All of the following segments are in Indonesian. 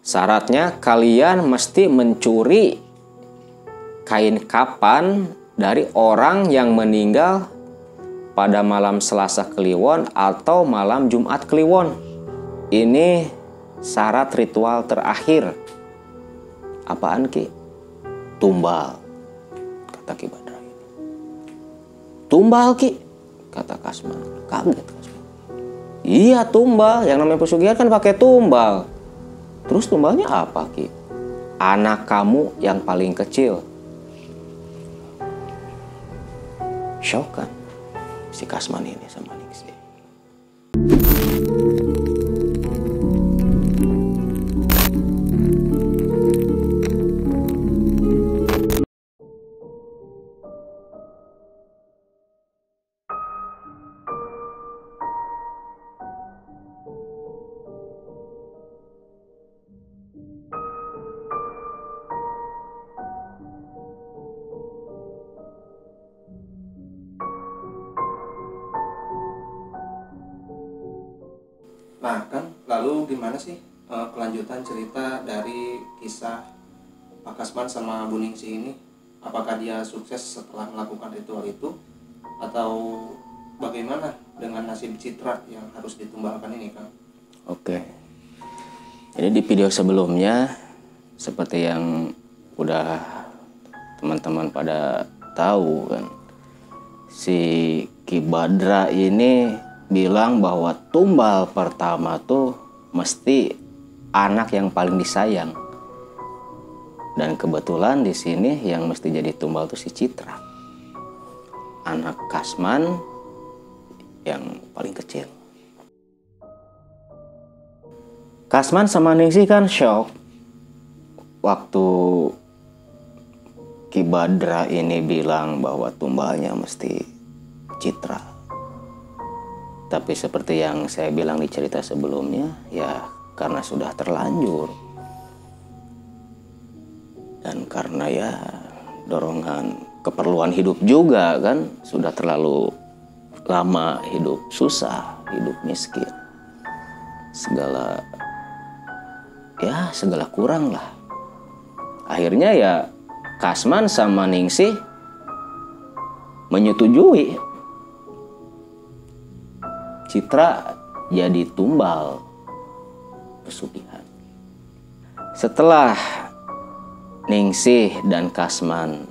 Syaratnya kalian mesti mencuri kain kapan dari orang yang meninggal pada malam Selasa Kliwon atau malam Jumat Kliwon. Ini syarat ritual terakhir. Apaan Ki? Tumbal, kata Ki Badra. Tumbal Ki, kata Kasman. Kaget Kasman. Iya tumbal, yang namanya pesugihan kan pakai tumbal. Terus tumbalnya apa Ki? Anak kamu yang paling kecil. Shock kan si Kasman ini sama Pak Kasman sama Bu Ningsih ini? Apakah dia sukses setelah melakukan ritual itu? Atau bagaimana dengan nasib Citra yang harus ditumbalkan ini Kang? Oke. Jadi di video sebelumnya seperti yang udah teman-teman pada tahu kan si Ki Badra ini bilang bahwa tumbal pertama tuh mesti anak yang paling disayang. Dan kebetulan di sini yang mesti jadi tumbal tuh si Citra. Anak Kasman yang paling kecil. Kasman sama Ningsih kan shock waktu Ki Badra ini bilang bahwa tumbalnya mesti Citra. Tapi seperti yang saya bilang di cerita sebelumnya, ya karena sudah terlanjur. Dan karena ya dorongan keperluan hidup juga kan sudah terlalu lama hidup susah, hidup miskin. Segala ya segala kurang lah. Akhirnya ya Kasman sama Ningsih menyetujui Citra jadi tumbal pesugihan. Setelah Ningsih dan Kasman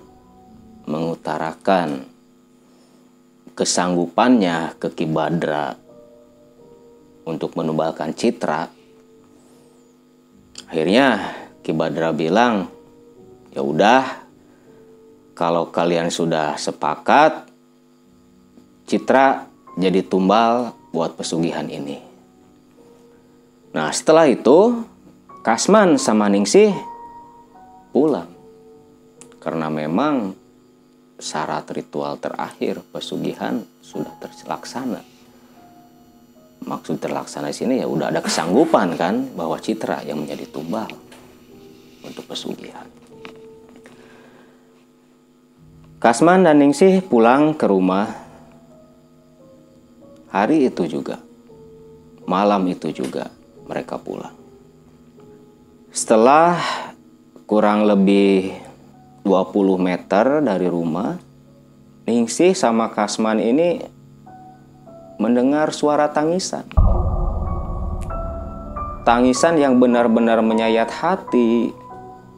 mengutarakan kesanggupannya ke Ki Badra untuk menumbalkan Citra, akhirnya Ki Badra bilang, "Ya udah, kalau kalian sudah sepakat, Citra jadi tumbal buat pesugihan ini." Nah, setelah itu Kasman sama Ningsih pulang. Karena memang syarat ritual terakhir pesugihan sudah terlaksana. Maksud terlaksana di sini ya udah ada kesanggupan kan bahwa Citra yang menjadi tumbal untuk pesugihan. Kasman dan Ningsih pulang ke rumah hari itu juga. Malam itu juga mereka pulang. Setelah kurang lebih 20 meter dari rumah, Ningsih sama Kasman ini mendengar suara tangisan. Tangisan yang benar-benar menyayat hati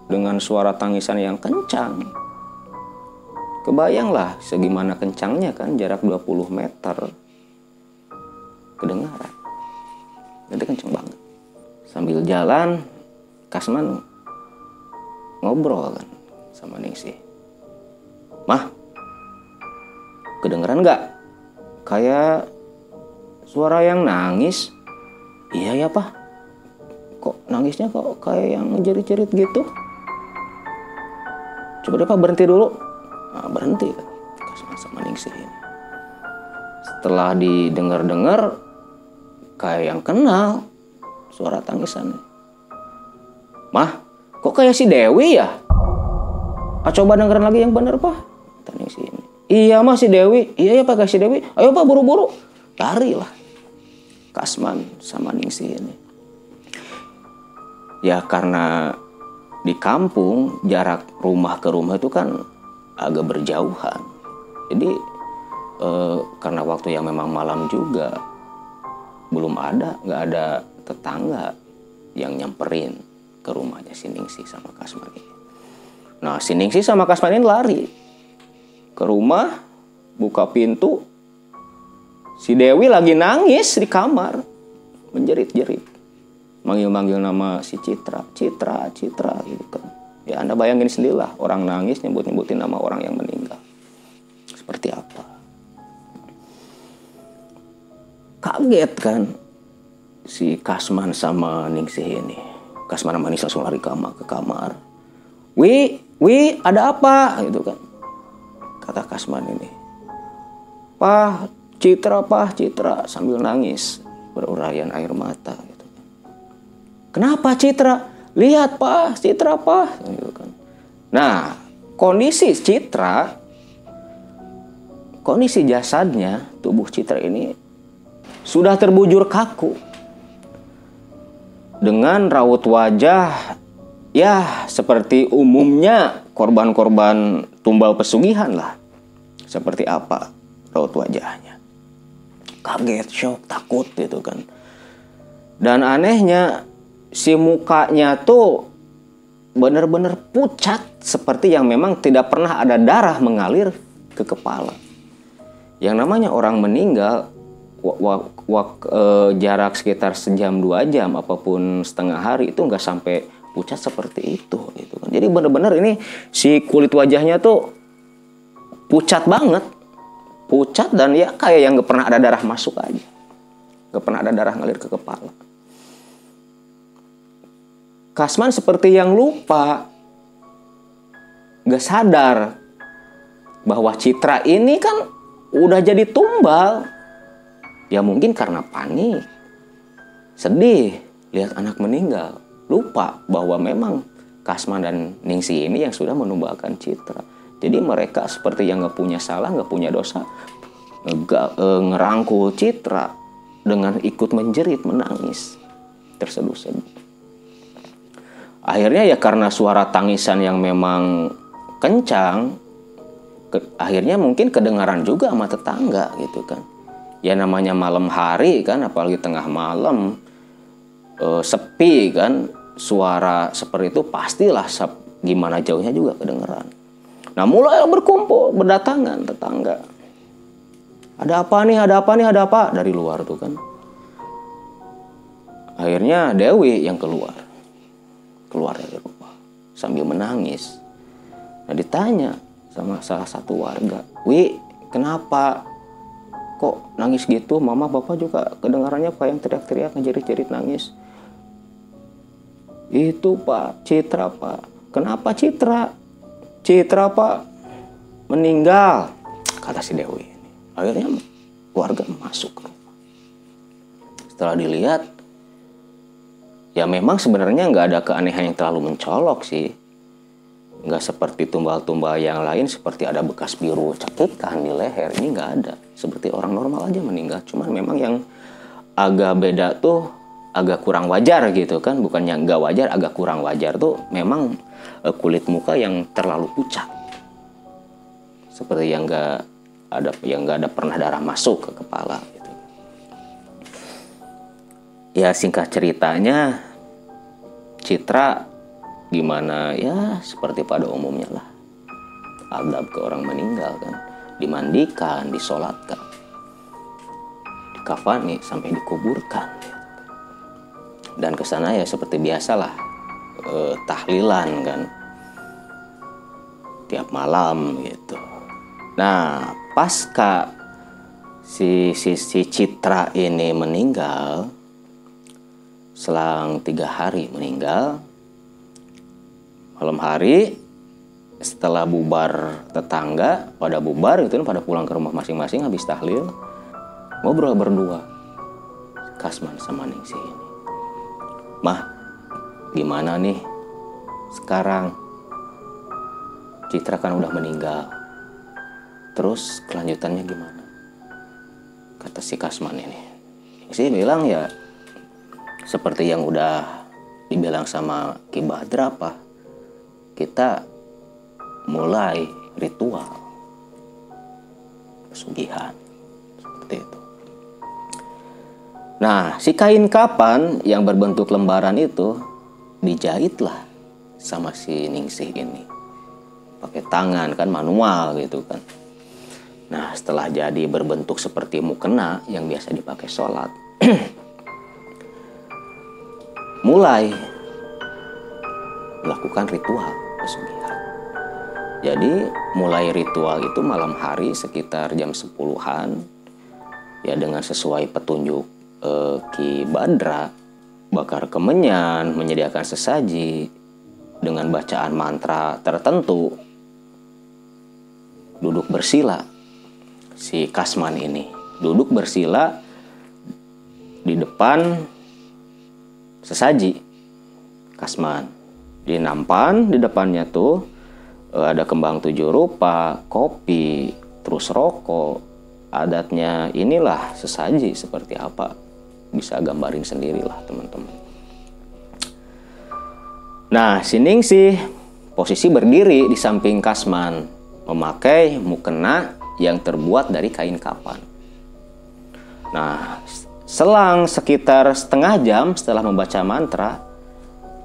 dengan suara tangisan yang kencang. Kebayanglah segimana kencangnya kan jarak 20 meter. Kedengaran. Itu kencang banget. Sambil jalan, Kasman ngobrol kan sama Ningsih. Mah, kedengeran nggak? Kayak suara yang nangis. Iya ya pak. Kok nangisnya kok kayak yang jerit-jerit gitu? Coba deh pak berhenti dulu. Nah, berhenti kan. Kasman sama Ningsih ini. Setelah didengar-dengar, kayak yang kenal suara tangisannya. Mah, kok kayak si Dewi ya? Ah, coba dengerin lagi yang bener pak. Tanya si ini. Iya mah si Dewi. Iya ya pak si Dewi. Ayo pak buru-buru. Lari lah. Kasman sama Ningsih ini. ya karena di kampung jarak rumah ke rumah itu kan agak berjauhan jadi eh, karena waktu yang memang malam juga belum ada nggak ada tetangga yang nyamperin ke rumahnya si Ningsih sama Kasman ini. Nah si Ningsih sama Kasman ini lari ke rumah buka pintu. Si Dewi lagi nangis di kamar menjerit-jerit. Manggil-manggil nama si Citra Citra Citra gitu kan. Ya anda bayangin sendirilah orang nangis nyebut-nyebutin nama orang yang meninggal. Seperti apa? Kaget kan si Kasman sama Ningsih ini. Kasman sama Ningsih langsung lari kamar ke kamar. Wi, Wi, ada apa? Gitu kan. Kata Kasman ini. Pah, Citra, Pah, Citra sambil nangis berurayan air mata gitu. Kenapa Citra? Lihat Pah, Citra, Pah gitu kan. Nah, kondisi Citra kondisi jasadnya tubuh Citra ini sudah terbujur kaku dengan raut wajah ya seperti umumnya korban-korban tumbal pesugihan lah. Seperti apa raut wajahnya? Kaget shock takut gitu kan. Dan anehnya si mukanya tuh benar-benar pucat seperti yang memang tidak pernah ada darah mengalir ke kepala. Yang namanya orang meninggal wak, wak, e, jarak sekitar sejam dua jam apa pun setengah hari itu nggak sampai pucat seperti itu gitu kan. Jadi benar-benar ini si kulit wajahnya tuh pucat banget. Pucat dan ya kayak yang nggak pernah ada darah masuk aja. Nggak pernah ada darah ngalir ke kepala. Kasman seperti yang lupa nggak sadar bahwa Citra ini kan udah jadi tumbal. Ya mungkin karena panik, sedih lihat anak meninggal, lupa bahwa memang Kasman dan Ningsi ini yang sudah menumbalkan Citra. Jadi mereka seperti yang nggak punya salah, nggak punya dosa, nggak e, ngerangkul Citra dengan ikut menjerit, menangis, terseduh-seduh. Akhirnya ya karena suara tangisan yang memang kencang, ke, akhirnya mungkin kedengaran juga sama tetangga gitu kan ya namanya malam hari kan apalagi tengah malam e, sepi kan suara seperti itu pastilah sep, gimana jauhnya juga kedengeran nah mulai berkumpul berdatangan tetangga ada apa nih ada apa nih ada apa dari luar tuh kan akhirnya Dewi yang keluar keluar dari rumah sambil menangis nah ditanya sama salah satu warga. Wi, kenapa? Kok nangis gitu? Mama, bapak juga kedengarannya pak yang teriak-teriak ngejerit-jerit nangis. Itu pak, Citra pak. Kenapa Citra? Citra pak meninggal, kata si Dewi. Akhirnya warga masuk ke rumah. Setelah dilihat, ya memang sebenarnya nggak ada keanehan yang terlalu mencolok sih nggak seperti tumbal-tumbal yang lain seperti ada bekas biru cekikan di leher. Ini nggak ada. Seperti orang normal aja meninggal. Cuman memang yang agak beda tuh agak kurang wajar gitu kan. Bukannya nggak wajar agak kurang wajar tuh memang uh, kulit muka yang terlalu pucat. Seperti yang nggak ada yang nggak ada pernah darah masuk ke kepala gitu. Ya singkat ceritanya Citra gimana ya seperti pada umumnya lah. Adab ke orang meninggal kan. Dimandikan disolatkan. Dikafani sampai dikuburkan. Dan ke sana ya seperti biasalah eh, tahlilan kan. Tiap malam gitu. Nah pasca si, si si Citra ini meninggal selang tiga hari meninggal malam hari setelah bubar tetangga pada bubar itu pada pulang ke rumah masing-masing habis tahlil ngobrol berdua. Kasman sama Ningsi ini. Mah gimana nih? Sekarang Citra kan udah meninggal. Terus kelanjutannya gimana? Kata si Kasman ini. Ningsi bilang ya seperti yang udah dibilang sama Ki Badra apa? Kita mulai ritual pesugihan seperti itu. Nah, si kain kapan yang berbentuk lembaran itu dijahitlah sama si Ningsih ini. Pakai tangan kan manual gitu kan. Nah, setelah jadi berbentuk seperti mukena yang biasa dipakai sholat, mulai melakukan ritual. Jadi mulai ritual itu malam hari sekitar jam 10-an ya dengan sesuai petunjuk eh, Ki Badra bakar kemenyan, menyediakan sesaji dengan bacaan mantra tertentu duduk bersila. Si Kasman ini duduk bersila di depan sesaji kasman di nampan di depannya tuh eh, ada kembang tujuh rupa kopi terus rokok adatnya inilah sesaji seperti apa. Bisa gambarin sendirilah teman-teman. Nah sining sih posisi berdiri di samping kasman memakai mukena yang terbuat dari kain kapan. Nah Selang sekitar setengah jam setelah membaca mantra,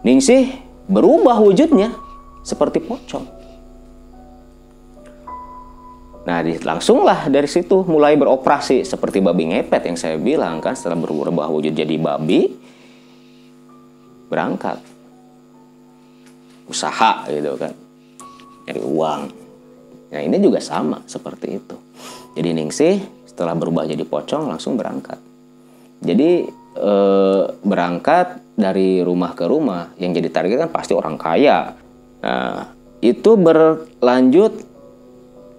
Ningsih berubah wujudnya seperti pocong. Nah, langsunglah dari situ mulai beroperasi seperti babi ngepet yang saya bilang kan setelah berubah wujud jadi babi berangkat usaha gitu kan nyari uang. Nah ini juga sama seperti itu. Jadi Ningsih setelah berubah jadi pocong langsung berangkat. Jadi e, berangkat dari rumah ke rumah yang jadi target kan pasti orang kaya. Nah, itu berlanjut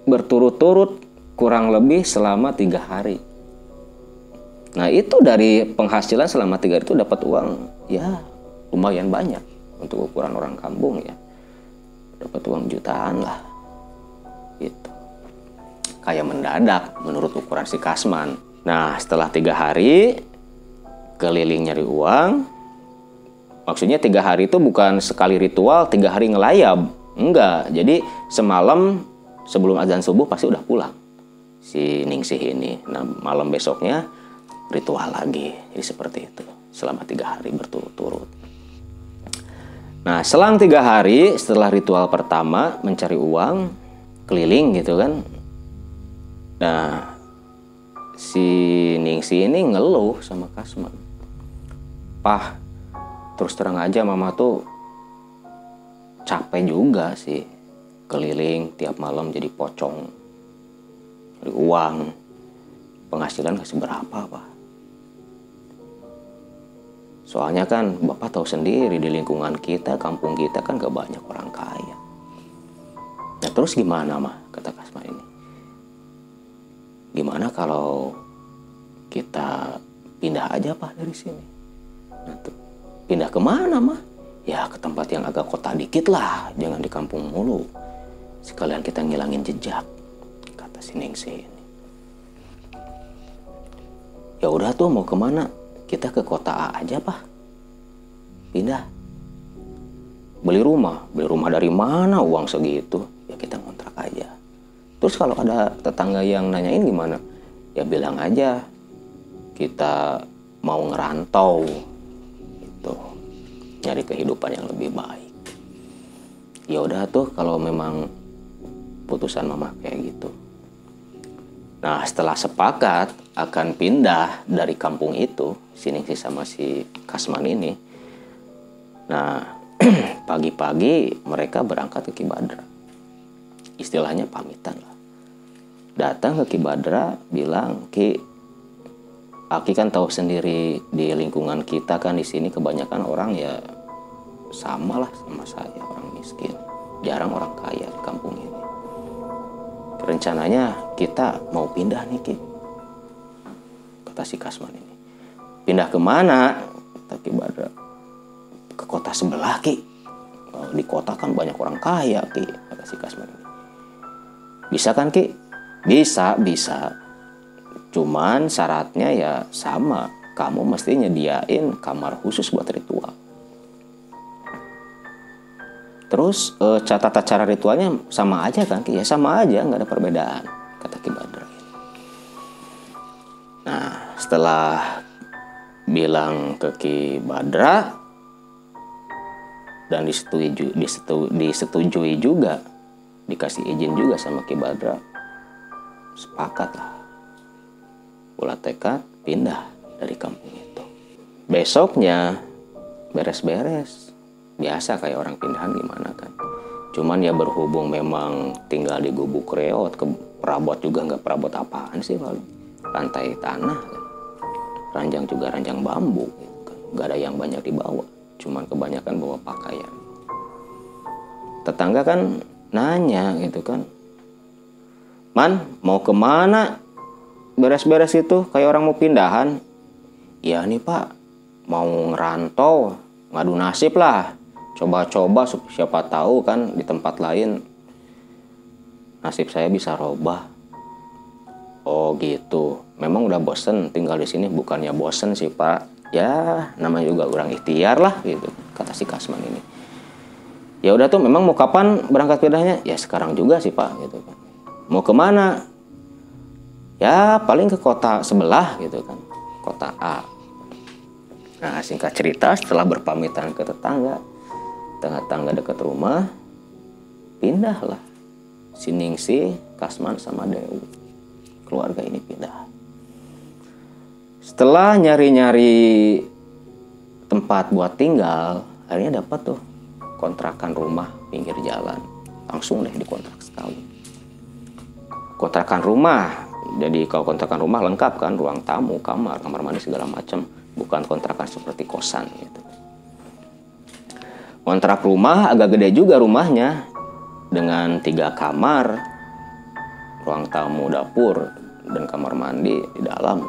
berturut-turut kurang lebih selama tiga hari. Nah itu dari penghasilan selama tiga hari itu dapat uang ya lumayan banyak untuk ukuran orang kampung ya dapat uang jutaan lah gitu kayak mendadak menurut ukuran si Kasman. Nah setelah tiga hari keliling nyari uang. Maksudnya tiga hari itu bukan sekali ritual, tiga hari ngelayab. Enggak, jadi semalam sebelum azan subuh pasti udah pulang. Si Ningsih ini. Nah malam besoknya ritual lagi. Jadi seperti itu. Selama tiga hari berturut-turut. Nah selang tiga hari setelah ritual pertama mencari uang, keliling gitu kan. Nah si Ningsih ini ngeluh sama Kasman pah terus terang aja mama tuh capek juga sih. Keliling tiap malam jadi pocong. Dari uang. Penghasilan gak seberapa pak. Soalnya kan bapak tahu sendiri di lingkungan kita kampung kita kan gak banyak orang kaya. Nah terus gimana mah kata Kasma ini. Gimana kalau kita pindah aja pak dari sini Pindah ke mana mah? Ya ke tempat yang agak kota dikit lah, jangan di kampung mulu. Sekalian kita ngilangin jejak, kata si Ningsih ini. Ya udah tuh mau ke mana? Kita ke kota A aja pak. Pindah. Beli rumah, beli rumah dari mana uang segitu? Ya kita kontrak aja. Terus kalau ada tetangga yang nanyain gimana? Ya bilang aja kita mau ngerantau nyari kehidupan yang lebih baik. Ya udah tuh kalau memang putusan mama kayak gitu. Nah setelah sepakat akan pindah dari kampung itu sini sih sama si Kasman ini. Nah pagi-pagi mereka berangkat ke Kibadra. Istilahnya pamitan lah. Datang ke Kibadra bilang Ki Aki kan tahu sendiri di lingkungan kita kan di sini kebanyakan orang ya sama lah sama saya orang miskin. Jarang orang kaya di kampung ini. Rencananya kita mau pindah nih Ki. Kata si Kasman ini. Pindah ke mana tapi Badra ke kota sebelah Ki. Di kota kan banyak orang kaya Ki kata si Kasman ini. Bisa kan Ki? Bisa bisa. Cuman syaratnya ya sama. Kamu mesti nyediain kamar khusus buat ritual terus catatan cara ritualnya sama aja kan ya sama aja nggak ada perbedaan kata Ki Badra nah setelah bilang ke Ki Badra dan disetujui, disetujui, disetujui juga dikasih izin juga sama Ki Badra sepakat lah. Ulah tekad pindah dari kampung itu. Besoknya beres-beres biasa kayak orang pindahan gimana kan. Cuman ya berhubung memang tinggal di gubuk reot ke perabot juga nggak perabot apaan sih paling lantai tanah kan. Ranjang juga ranjang bambu gitu kan nggak ada yang banyak dibawa. Cuman kebanyakan bawa pakaian. Tetangga kan nanya gitu kan man mau ke mana beres-beres itu? Kayak orang mau pindahan. Ya nih pak. Mau ngerantau ngadu nasib lah coba-coba siapa tahu kan di tempat lain nasib saya bisa robah. Oh gitu. Memang udah bosen tinggal di sini. Bukannya bosen sih pak. Ya namanya juga orang ikhtiar lah gitu kata si Kasman ini. Ya udah tuh memang mau kapan berangkat pindahnya ya sekarang juga sih pak gitu kan. Mau ke mana ya paling ke kota sebelah gitu kan. Kota A. Nah, singkat cerita, setelah berpamitan ke tetangga, tengah-tangga dekat rumah, pindahlah si Ningsi, Kasman, sama Dewi. Keluarga ini pindah. Setelah nyari-nyari tempat buat tinggal, akhirnya dapat tuh kontrakan rumah pinggir jalan. Langsung deh dikontrak setahun. Kontrakan rumah, jadi kalau kontrakan rumah lengkap kan, ruang tamu, kamar, kamar mandi segala macam bukan kontrakan seperti kosan gitu. Kontrak rumah agak gede juga rumahnya dengan tiga kamar, ruang tamu, dapur, dan kamar mandi di dalam.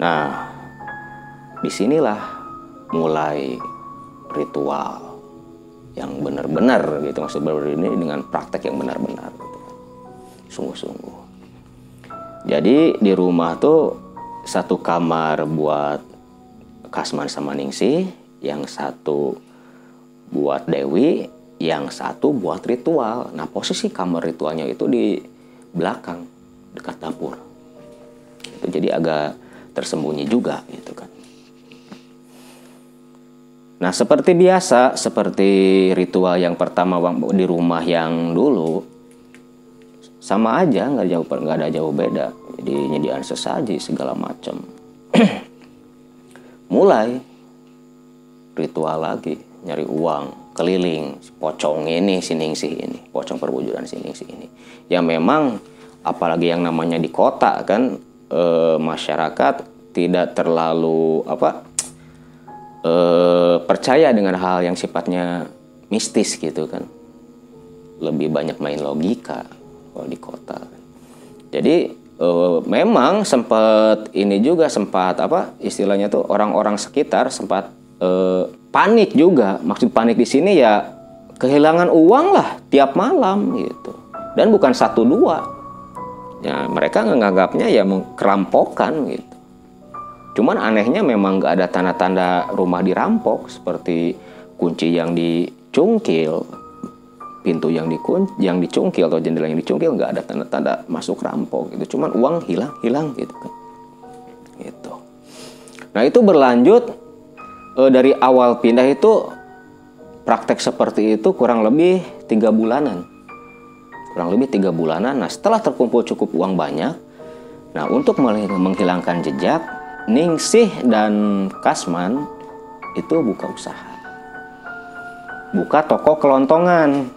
Nah, di sinilah mulai ritual yang benar-benar gitu maksud benar ini dengan praktek yang benar-benar gitu. sungguh-sungguh. Jadi di rumah tuh satu kamar buat Kasman sama Ningsih, yang satu buat Dewi, yang satu buat ritual. Nah posisi kamar ritualnya itu di belakang dekat dapur. Itu jadi agak tersembunyi juga gitu kan. Nah seperti biasa, seperti ritual yang pertama di rumah yang dulu, sama aja nggak jauh nggak ada jauh beda jadi nyediaan sesaji segala macam mulai ritual lagi nyari uang keliling pocong ini sining sih ini pocong perwujudan sining sih ini ya memang apalagi yang namanya di kota kan e, masyarakat tidak terlalu apa e, percaya dengan hal yang sifatnya mistis gitu kan lebih banyak main logika kalau di kota. Jadi uh, memang sempat ini juga sempat apa istilahnya tuh orang-orang sekitar sempat uh, panik juga. Maksud panik di sini ya kehilangan uang lah tiap malam gitu. Dan bukan satu dua. Ya mereka menganggapnya ya kerampokan gitu. Cuman anehnya memang nggak ada tanda-tanda rumah dirampok seperti kunci yang dicungkil pintu yang dikun yang dicungkil atau jendela yang dicungkil nggak ada tanda-tanda masuk rampok gitu cuman uang hilang hilang gitu kan gitu nah itu berlanjut e, dari awal pindah itu praktek seperti itu kurang lebih tiga bulanan. Kurang lebih tiga bulanan. Nah setelah terkumpul cukup uang banyak nah untuk menghilangkan jejak Ningsih dan Kasman itu buka usaha. Buka toko kelontongan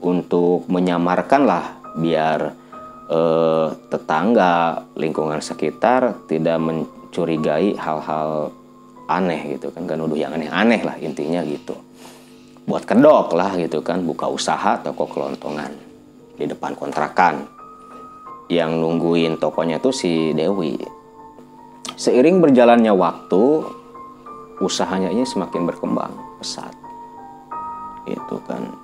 untuk menyamarkan lah biar eh, tetangga lingkungan sekitar tidak mencurigai hal-hal aneh gitu kan kan nuduh yang aneh-aneh lah intinya gitu. Buat kedok lah gitu kan buka usaha toko kelontongan di depan kontrakan. Yang nungguin tokonya tuh si Dewi. Seiring berjalannya waktu usahanya ini semakin berkembang pesat. Itu kan.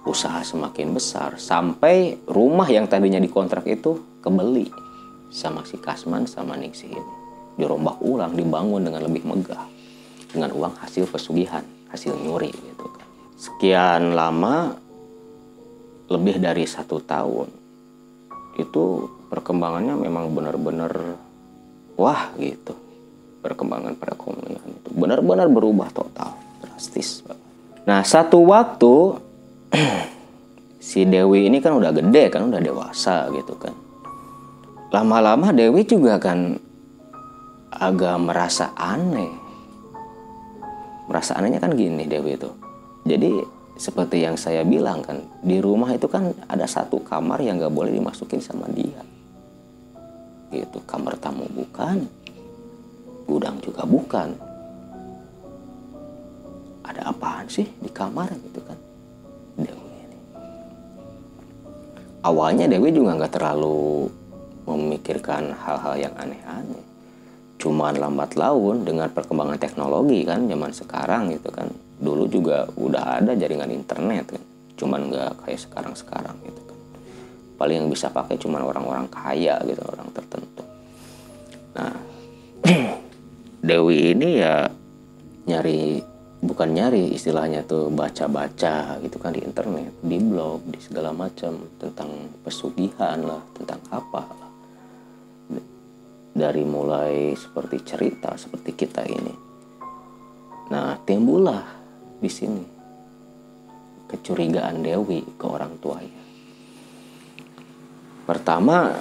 Usaha semakin besar sampai rumah yang tadinya dikontrak itu kebeli sama si Kasman sama Ningsih ini dirombak ulang dibangun dengan lebih megah. Dengan uang hasil pesugihan hasil nyuri gitu kan. Sekian lama lebih dari satu tahun itu perkembangannya memang benar-benar wah gitu. Perkembangan perekonomian itu benar-benar berubah total drastis. Nah satu waktu si Dewi ini kan udah gede kan udah dewasa gitu kan. Lama-lama Dewi juga kan agak merasa aneh. Merasa anehnya kan gini Dewi itu. Jadi seperti yang saya bilang kan di rumah itu kan ada satu kamar yang nggak boleh dimasukin sama dia. Gitu kamar tamu bukan gudang juga bukan. Ada apaan sih di kamar gitu kan? Dewi ini. Awalnya Dewi juga nggak terlalu memikirkan hal-hal yang aneh-aneh cuman lambat laun dengan perkembangan teknologi kan zaman sekarang gitu kan. Dulu juga udah ada jaringan internet kan cuman nggak kayak sekarang sekarang gitu kan. Paling yang bisa pakai cuman orang-orang kaya gitu orang tertentu. Nah Dewi ini ya nyari bukan nyari istilahnya tuh baca-baca gitu kan di internet di blog di segala macam tentang pesugihan lah tentang apa lah dari mulai seperti cerita seperti kita ini. Nah timbullah di sini kecurigaan Dewi ke orang tuanya. Pertama,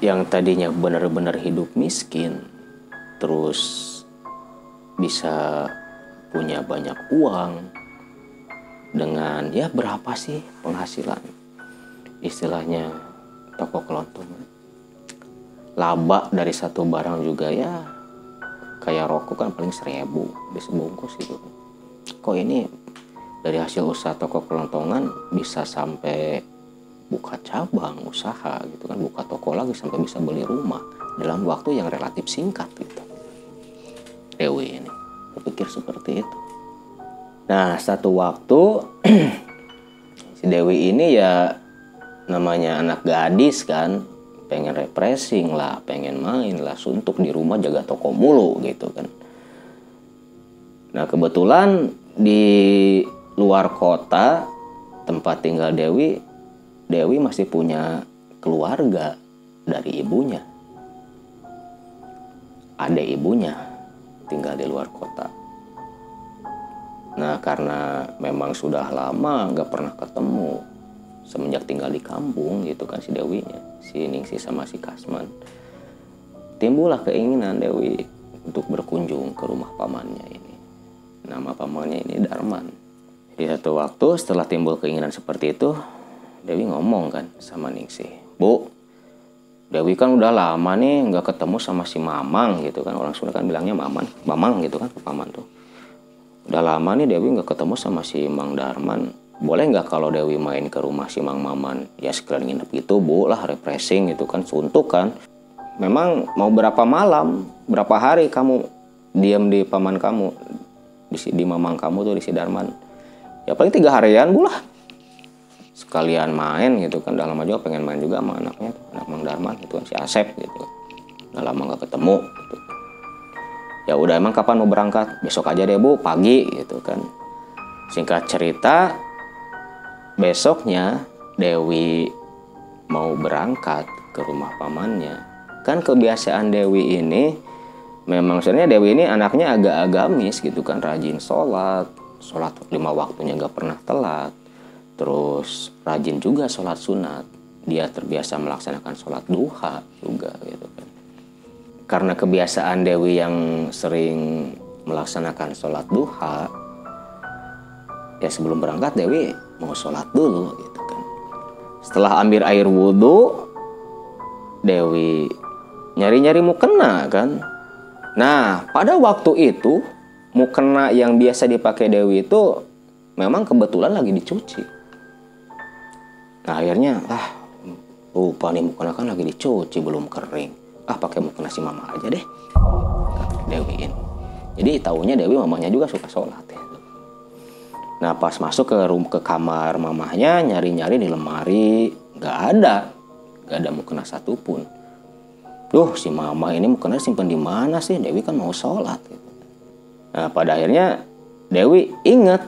yang tadinya benar-benar hidup miskin, terus bisa punya banyak uang dengan ya berapa sih penghasilan? Istilahnya toko kelontong laba dari satu barang juga ya. Kayak rokok kan paling seribu di sebungkus gitu. Kok ini dari hasil usaha toko kelontongan bisa sampai buka cabang usaha gitu kan. Buka toko lagi sampai bisa beli rumah dalam waktu yang relatif singkat gitu. Dewi ini berpikir seperti itu. Nah satu waktu si Dewi ini ya namanya anak gadis kan pengen refreshing lah pengen main lah suntuk di rumah jaga toko mulu gitu kan Nah kebetulan di luar kota tempat tinggal Dewi, Dewi masih punya keluarga dari ibunya. Ada ibunya tinggal di luar kota. Nah karena memang sudah lama nggak pernah ketemu semenjak tinggal di kampung gitu kan si Dewinya, si Ningsi sama si Kasman. Timbullah keinginan Dewi untuk berkunjung ke rumah pamannya ini nama pamannya ini Darman. Di satu waktu setelah timbul keinginan seperti itu, Dewi ngomong kan sama Ningsih, Bu, Dewi kan udah lama nih nggak ketemu sama si Mamang gitu kan orang Sunda kan bilangnya Maman, Mamang gitu kan paman tuh. Udah lama nih Dewi nggak ketemu sama si Mang Darman. Boleh nggak kalau Dewi main ke rumah si Mang Maman? Ya sekalian nginep gitu bu lah refreshing gitu kan suntuk kan. Memang mau berapa malam, berapa hari kamu diam di paman kamu di, di mamang kamu tuh di si Darman? Ya paling tiga harian bulah sekalian main gitu kan dalam aja pengen main juga sama anaknya anak Mang Darman gitu kan si Asep gitu. Udah lama nggak ketemu gitu. ya udah emang kapan mau berangkat? Besok aja deh bu pagi gitu kan. Singkat cerita besoknya Dewi mau berangkat ke rumah pamannya. Kan kebiasaan Dewi ini memang sebenarnya Dewi ini anaknya agak agamis gitu kan rajin sholat. Sholat lima waktunya gak pernah telat. Terus rajin juga sholat sunat. Dia terbiasa melaksanakan sholat duha juga gitu kan. Karena kebiasaan Dewi yang sering melaksanakan sholat duha ya sebelum berangkat Dewi mau sholat dulu gitu kan setelah ambil air wudhu Dewi nyari-nyari mukena kan Nah, pada waktu itu mukena yang biasa dipakai Dewi itu memang kebetulan lagi dicuci. Nah, akhirnya ah lupa nih mukena kan lagi dicuci belum kering. Ah, pakai mukena si mama aja deh. Dewi ini. Jadi tahunya Dewi mamanya juga suka sholat ya. Nah pas masuk ke room ke kamar mamahnya nyari-nyari di lemari nggak ada, nggak ada mukena satupun. Duh si mama ini mukena simpan di mana sih? Dewi kan mau sholat. Nah pada akhirnya Dewi ingat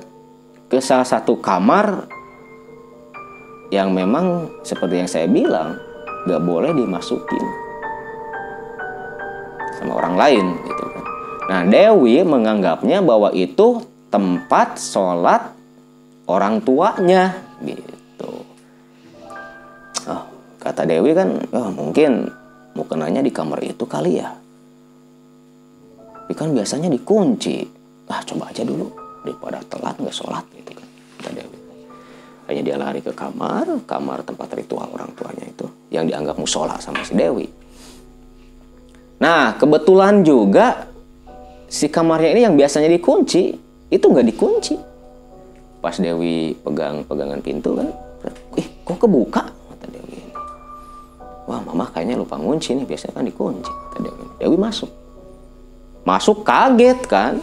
ke salah satu kamar yang memang seperti yang saya bilang gak boleh dimasukin sama orang lain gitu kan. Nah Dewi menganggapnya bahwa itu tempat sholat orang tuanya gitu. Oh, kata Dewi kan oh, mungkin mukenanya di kamar itu kali ya. Tapi kan biasanya dikunci. Ah coba aja dulu daripada telat nggak sholat gitu kan kata Dewi. Hanya dia lari ke kamar, kamar tempat ritual orang tuanya itu yang dianggap musola sama si Dewi. Nah, kebetulan juga si kamarnya ini yang biasanya dikunci, itu nggak dikunci. Pas Dewi pegang pegangan pintu kan, ih kok kebuka? Kata Dewi. Wah, mama kayaknya lupa ngunci nih, biasanya kan dikunci. Kata Dewi. Dewi masuk. Masuk kaget kan.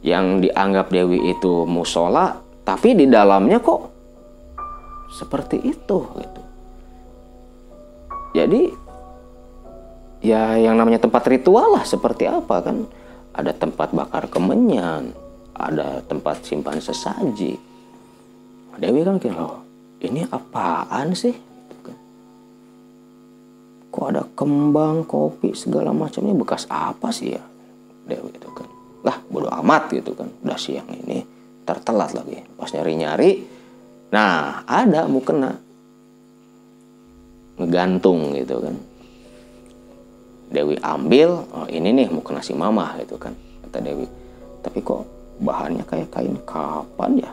Yang dianggap Dewi itu musola, tapi di dalamnya kok seperti itu gitu. Jadi ya yang namanya tempat ritual lah seperti apa kan ada tempat bakar kemenyan ada tempat simpan sesaji. Dewi kan kira oh, ini apaan sih? Gitu kan. kok ada kembang kopi segala macam ini bekas apa sih ya? Dewi itu kan lah bodo amat gitu kan. Udah siang ini tertelat lagi. Pas nyari nyari nah ada mukena. Ngegantung gitu kan Dewi ambil oh ini nih mau nasi mama gitu kan kata Dewi. Tapi kok bahannya kayak kain kapan ya?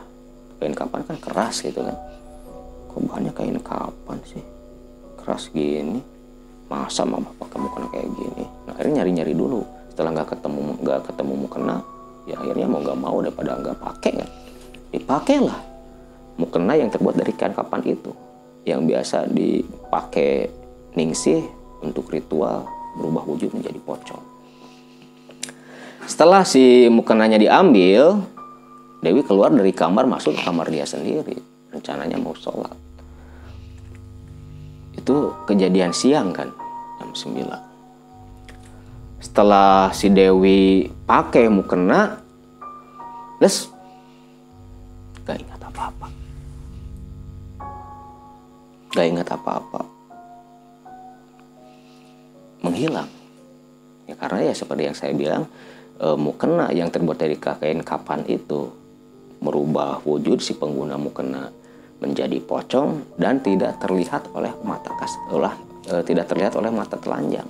Kain kapan kan keras gitu kan. Kok bahannya kain kapan sih? Keras gini. Masa mama pakai mukena kayak gini? Nah, akhirnya nyari nyari dulu. Setelah nggak ketemu nggak ketemu mukena ya akhirnya mau nggak mau daripada nggak pakai kan. Dipakailah mukena yang terbuat dari kain kapan itu? Yang biasa dipakai ningsih untuk ritual berubah wujud menjadi pocong. Setelah si mukenanya diambil, Dewi keluar dari kamar masuk ke kamar dia sendiri. Rencananya mau sholat. Itu kejadian siang kan, jam 9. Setelah si Dewi pakai mukena, les gak ingat apa-apa. Gak ingat apa-apa menghilang. Ya karena ya seperti yang saya bilang e, mukena yang terbuat dari kain kapan itu merubah wujud si pengguna mukena menjadi pocong dan tidak terlihat oleh mata kas olah e, tidak terlihat oleh mata telanjang.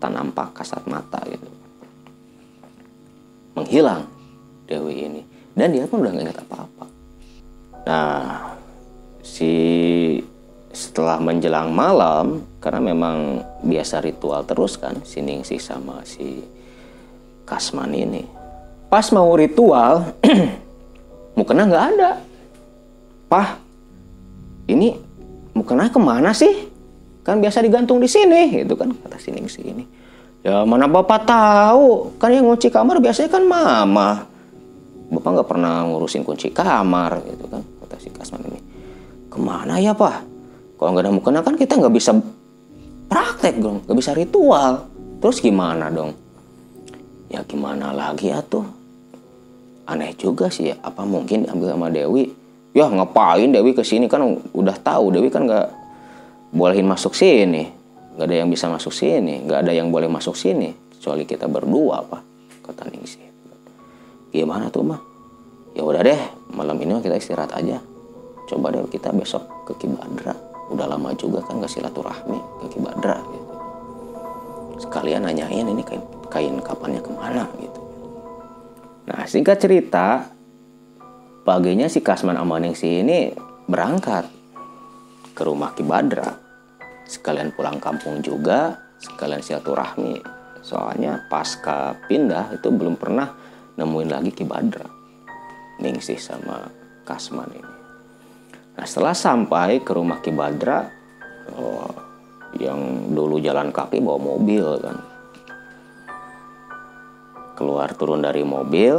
Tak nampak kasat mata gitu. Menghilang Dewi ini. Dan dia pun udah nggak ingat apa-apa. Nah si setelah menjelang malam karena memang biasa ritual terus kan si Ningsih sama si Kasman ini. Pas mau ritual mukena nggak ada. Pah ini mukena ke mana sih? Kan biasa digantung di sini gitu kan kata si Ningsih ini. Ya mana bapak tahu? Kan yang ngunci kamar biasanya kan mama. Bapak nggak pernah ngurusin kunci kamar gitu kan kata si Kasman ini. Ke mana ya pak kalau nggak ada mukena kan kita nggak bisa praktek dong, nggak bisa ritual. Terus gimana dong? Ya gimana lagi ya tuh? Aneh juga sih. Apa mungkin diambil sama Dewi? Ya ngapain Dewi ke sini kan udah tahu Dewi kan nggak bolehin masuk sini. Nggak ada yang bisa masuk sini, nggak ada yang boleh masuk sini kecuali kita berdua apa kata Ningsih. Gimana tuh mah? Ya udah deh, malam ini kita istirahat aja. Coba deh kita besok ke Kibadra udah lama juga kan gak silaturahmi ke Kibadra gitu. Sekalian nanyain ini kain, kain kapannya ke mana gitu. Nah singkat cerita paginya si Kasman Amaningsi ini berangkat ke rumah Kibadra sekalian pulang kampung juga sekalian silaturahmi. Soalnya pasca pindah itu belum pernah nemuin lagi Kibadra Ningsih sama Kasman ini Nah setelah sampai ke rumah Ki Badra, oh, yang dulu jalan kaki bawa mobil kan, keluar turun dari mobil.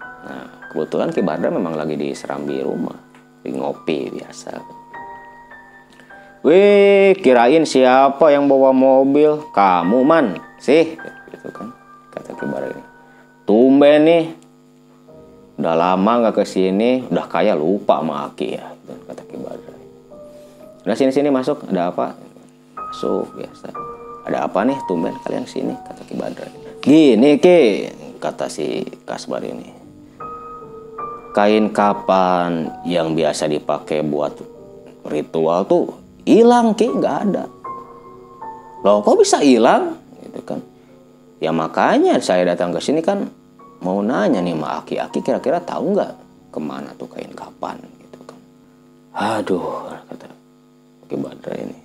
Nah kebetulan Ki Badra memang lagi di serambi rumah, di ngopi biasa. Wih, kirain siapa yang bawa mobil? Kamu man, sih, gitu kan, kata Ki Badra. Tumben nih udah lama nggak ke sini udah kayak lupa sama Aki ya kata Ki Badra udah sini sini masuk ada apa? Masuk biasa ada apa nih tumben kalian sini? Kata Ki Badra gini Ki kata si Kasbar ini. Kain kapan yang biasa dipakai buat ritual tuh hilang Ki. Nggak ada. Loh kok bisa hilang? Gitu kan. Ya makanya saya datang ke sini kan mau nanya nih sama Aki. Aki kira-kira tahu nggak ke mana tuh kain kapan aduh kata Aki Badra ini.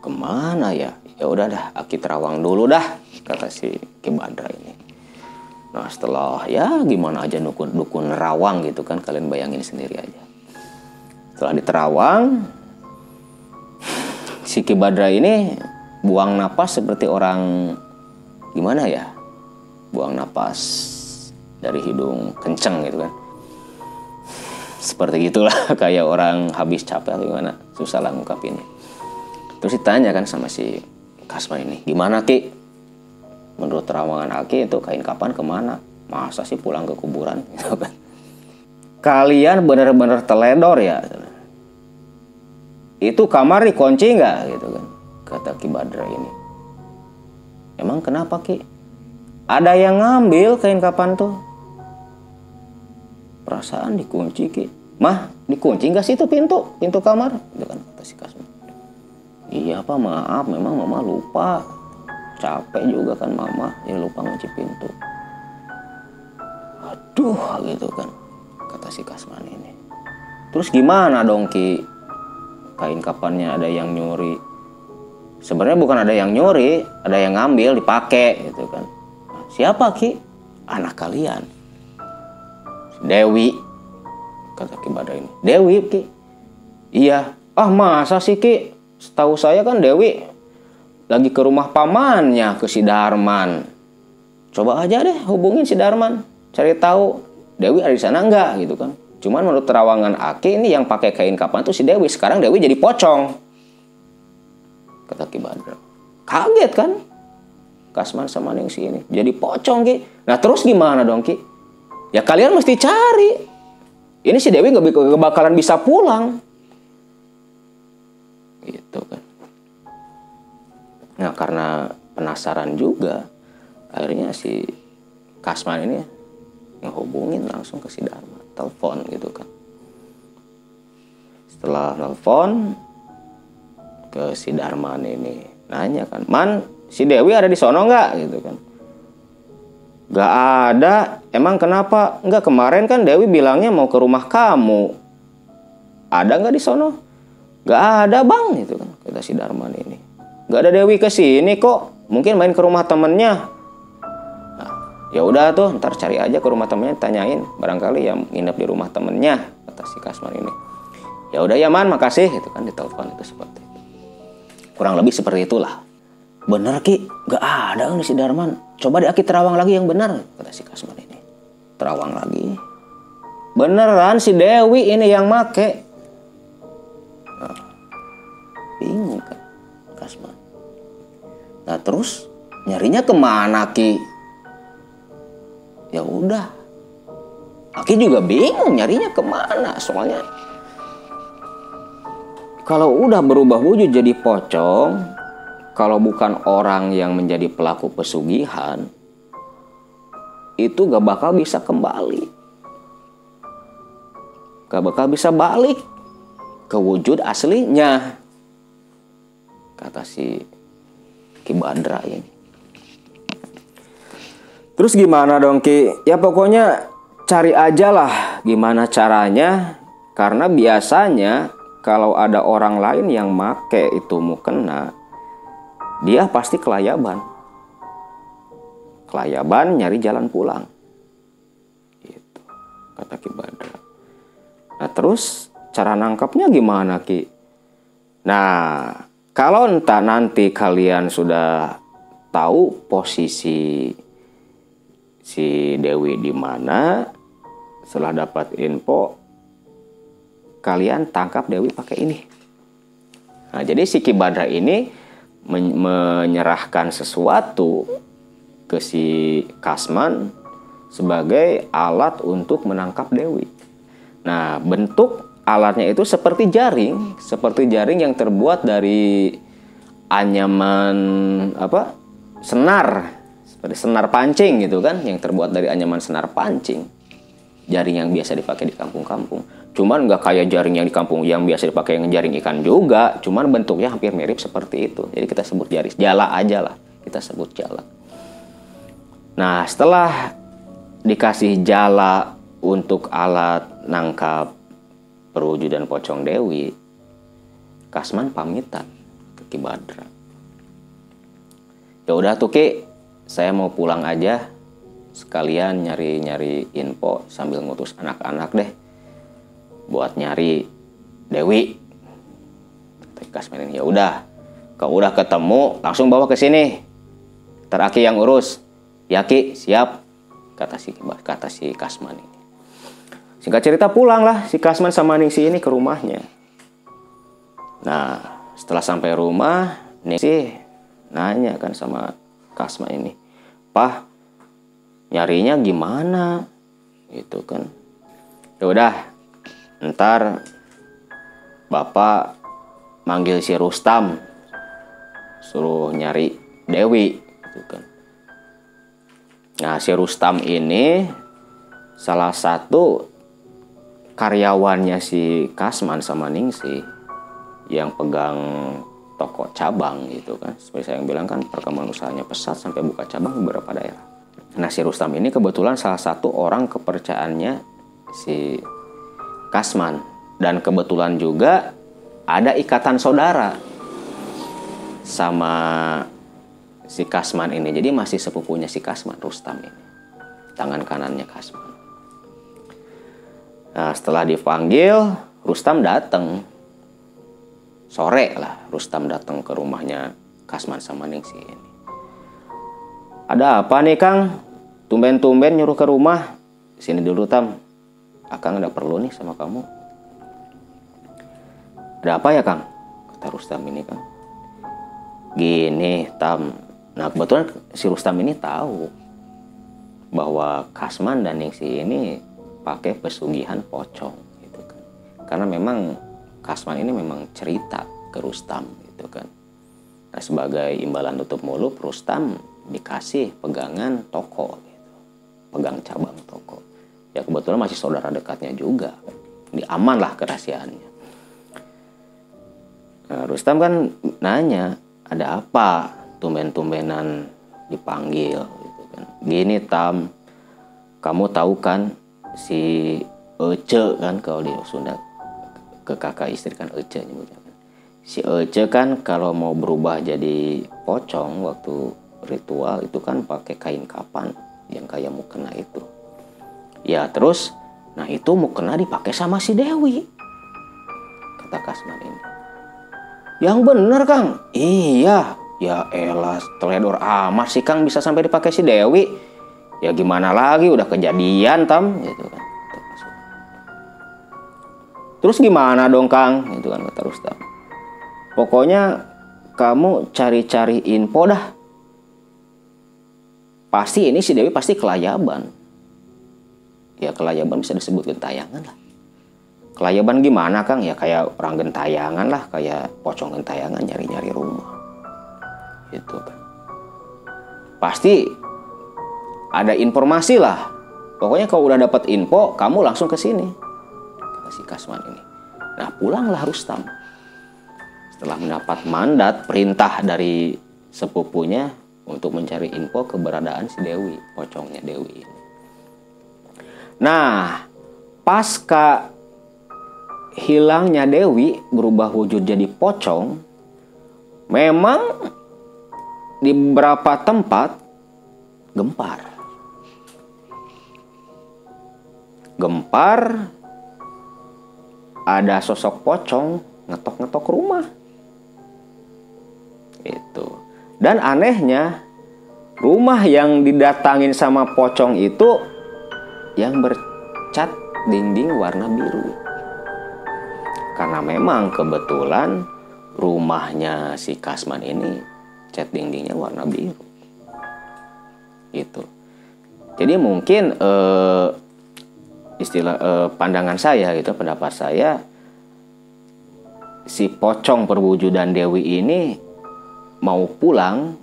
Ke mana ya? Ya udah dah Aki terawang dulu dah kata si Ki ini. Nah setelah ya gimana aja dukun dukun nerawang gitu kan kalian bayangin sendiri aja. Setelah diterawang si Ki ini buang napas seperti orang gimana ya? Buang napas dari hidung kenceng gitu kan seperti gitulah kayak orang habis capek atau gimana. Susah lah ngungkapinnya. Terus ditanya kan sama si Kasman ini gimana Ki? Menurut terawangan Aki itu kain kapan ke mana? Masa sih pulang ke kuburan? Gitu kan. Kalian bener-bener teledor ya? Itu kamar dikunci nggak? Gitu kan kata Ki Badra ini. Emang kenapa Ki? Ada yang ngambil kain kapan tuh perasaan dikunci ki. Mah dikunci nggak sih itu pintu? Pintu kamar? Itu kan kata si iya pak maaf memang mama lupa. Capek juga kan mama ya lupa ngunci pintu. Aduh gitu kan kata si Kasman ini. Terus gimana dong ki? Kain kapannya ada yang nyuri? Sebenarnya bukan ada yang nyuri ada yang ngambil dipakai gitu kan. Siapa Ki? Anak kalian. Dewi. Kata Ki Badra ini. Dewi Ki. Iya. Ah masa sih Ki? Setahu saya kan Dewi lagi ke rumah pamannya ke si Darman. Coba aja deh hubungin si Darman. Cari tahu Dewi ada di sana enggak gitu kan. Cuman menurut terawangan Aki ini yang pakai kain kapan tuh si Dewi. Sekarang Dewi jadi pocong. Kata Ki Badra. Kaget kan? Kasman sama si ini. Jadi pocong Ki. Nah terus gimana dong Ki? Ya kalian mesti cari. Ini si Dewi nggak bakalan bisa pulang. Gitu kan. Nah karena penasaran juga. Akhirnya si Kasman ini ngehubungin langsung ke si Dharma. Telepon gitu kan. Setelah telepon ke si Darman ini nanya kan, Man si Dewi ada di sono nggak gitu kan Gak ada. Emang kenapa? Enggak kemarin kan Dewi bilangnya mau ke rumah kamu. Ada nggak di sono? Gak ada bang, itu kan kata si Darman ini. Gak ada Dewi ke sini kok. Mungkin main ke rumah temennya. Nah, ya udah tuh, ntar cari aja ke rumah temennya, tanyain. Barangkali yang nginep di rumah temennya, kata si Kasman ini. Ya udah ya man, makasih. Itu kan ditelepon itu seperti itu. Kurang lebih seperti itulah. Bener Ki, gak ada nih si Darman. Coba di Aki terawang lagi yang benar, kata si Kasman ini. Terawang lagi. Beneran si Dewi ini yang make. Nah, bingung kan Kasman. Nah terus nyarinya ke mana Ki? Ya udah. Aki juga bingung nyarinya ke mana soalnya. Kalau udah berubah wujud jadi pocong, kalau bukan orang yang menjadi pelaku pesugihan, itu gak bakal bisa kembali. Gak bakal bisa balik ke wujud aslinya. Kata si Ki Badra ini. Terus gimana dong Ki? Ya pokoknya cari aja lah gimana caranya. Karena biasanya kalau ada orang lain yang make itu mukena, dia pasti kelayaban. Kelayaban nyari jalan pulang. Gitu, kata Ki Badra. Nah terus cara nangkapnya gimana Ki? Nah kalau entah nanti kalian sudah tahu posisi si Dewi di mana, setelah dapat info, kalian tangkap Dewi pakai ini. Nah, jadi si Ki Badra ini menyerahkan sesuatu ke si Kasman sebagai alat untuk menangkap Dewi. Nah, bentuk alatnya itu seperti jaring, seperti jaring yang terbuat dari anyaman apa? senar, seperti senar pancing gitu kan, yang terbuat dari anyaman senar pancing. Jaring yang biasa dipakai di kampung-kampung. Cuman nggak kayak jaring yang di kampung yang biasa dipakai yang jaring ikan juga, cuman bentuknya hampir mirip seperti itu. Jadi kita sebut jaring, jala aja lah, kita sebut jala. Nah, setelah dikasih jala untuk alat nangkap perwujudan pocong Dewi, Kasman pamitan ke Ki Badra. Ya udah tuh Ki, saya mau pulang aja. Sekalian nyari-nyari info sambil ngutus anak-anak deh buat nyari Dewi. Kasman ini ya udah, kau udah ketemu langsung bawa ke sini. Teraki yang urus. Ya Ki, siap. Kata si kata si Kasman ini. Singkat cerita pulang lah si Kasman sama Ningsi ini ke rumahnya. Nah, setelah sampai rumah, Ningsi nanya kan sama Kasman ini. Pah, nyarinya gimana? Gitu kan. Ya udah, ntar bapak manggil si Rustam suruh nyari Dewi gitu kan. Nah, si Rustam ini salah satu karyawannya si Kasman sama Ningsi yang pegang toko cabang gitu kan. Seperti saya yang bilang kan perkembangan usahanya pesat sampai buka cabang beberapa daerah. Nah, si Rustam ini kebetulan salah satu orang kepercayaannya si Kasman dan kebetulan juga ada ikatan saudara sama si Kasman ini. Jadi masih sepupunya si Kasman Rustam ini. Tangan kanannya Kasman. Nah, setelah dipanggil, Rustam datang. Sore lah Rustam datang ke rumahnya Kasman sama Ningsi ini. Ada apa nih Kang? Tumben-tumben nyuruh ke rumah. Sini dulu Tam Akang ada perlu nih sama kamu. Ada apa ya Kang? Kata Rustam ini kan. Gini Tam. Nah kebetulan si Rustam ini tahu bahwa Kasman dan Ningsi ini pakai pesugihan pocong gitu kan. Karena memang Kasman ini memang cerita ke Rustam gitu kan. Nah sebagai imbalan tutup mulut Rustam dikasih pegangan toko gitu. Pegang cabang toko ya kebetulan masih saudara dekatnya juga ini aman lah kerahasiaannya nah, Rustam kan nanya ada apa tumben-tumbenan dipanggil gitu kan gini Tam kamu tahu kan si Ece kan kalau di Sunda ke kakak istri kan Ece nyebutnya kan si Ece kan kalau mau berubah jadi pocong waktu ritual itu kan pakai kain kapan yang kayak mukena itu Ya terus, nah itu mukena dipakai sama si Dewi. Kata Kasman ini. Yang bener Kang. Iya. Ya elah, teledor amat sih Kang bisa sampai dipakai si Dewi. Ya gimana lagi, udah kejadian tam. Gitu kan. Terus gimana dong Kang? Itu kan kata Rustam. Pokoknya kamu cari-cari info dah. Pasti ini si Dewi pasti kelayaban ya kelayaban bisa disebut gentayangan lah kelayaban gimana Kang ya kayak orang gentayangan lah kayak pocong gentayangan nyari-nyari rumah itu pasti ada informasi lah. Pokoknya kalau udah dapat info kamu langsung ke sini. Kata si Kasman ini. Nah pulanglah Rustam. Setelah mendapat mandat perintah dari sepupunya untuk mencari info keberadaan si Dewi pocongnya Dewi ini. Nah, pasca hilangnya Dewi berubah wujud jadi pocong, memang di beberapa tempat gempar. Gempar ada sosok pocong ngetok-ngetok rumah. Itu. Dan anehnya, rumah yang didatangin sama pocong itu yang bercat dinding warna biru. Karena memang kebetulan rumahnya si Kasman ini cat dindingnya warna biru. Gitu. Jadi mungkin eh, istilah eh, pandangan saya gitu, pendapat saya si pocong perwujudan Dewi ini mau pulang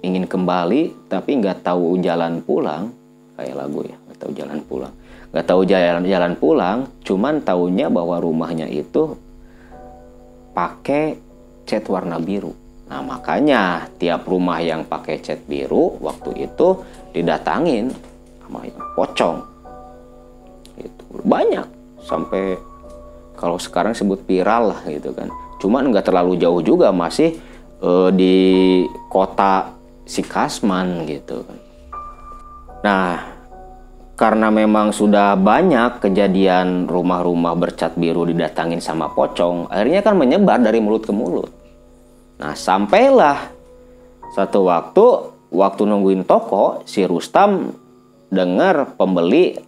ingin kembali tapi nggak tahu jalan pulang kayak lagu ya nggak tahu jalan pulang nggak tahu jalan jalan pulang cuman taunya bahwa rumahnya itu pakai cat warna biru nah makanya tiap rumah yang pakai cat biru waktu itu didatangin sama pocong itu banyak sampai kalau sekarang sebut viral lah gitu kan cuman nggak terlalu jauh juga masih eh, di kota si Kasman gitu kan. Nah, karena memang sudah banyak kejadian rumah-rumah bercat biru didatangin sama pocong, akhirnya kan menyebar dari mulut ke mulut. Nah, sampailah satu waktu, waktu nungguin toko, si Rustam dengar pembeli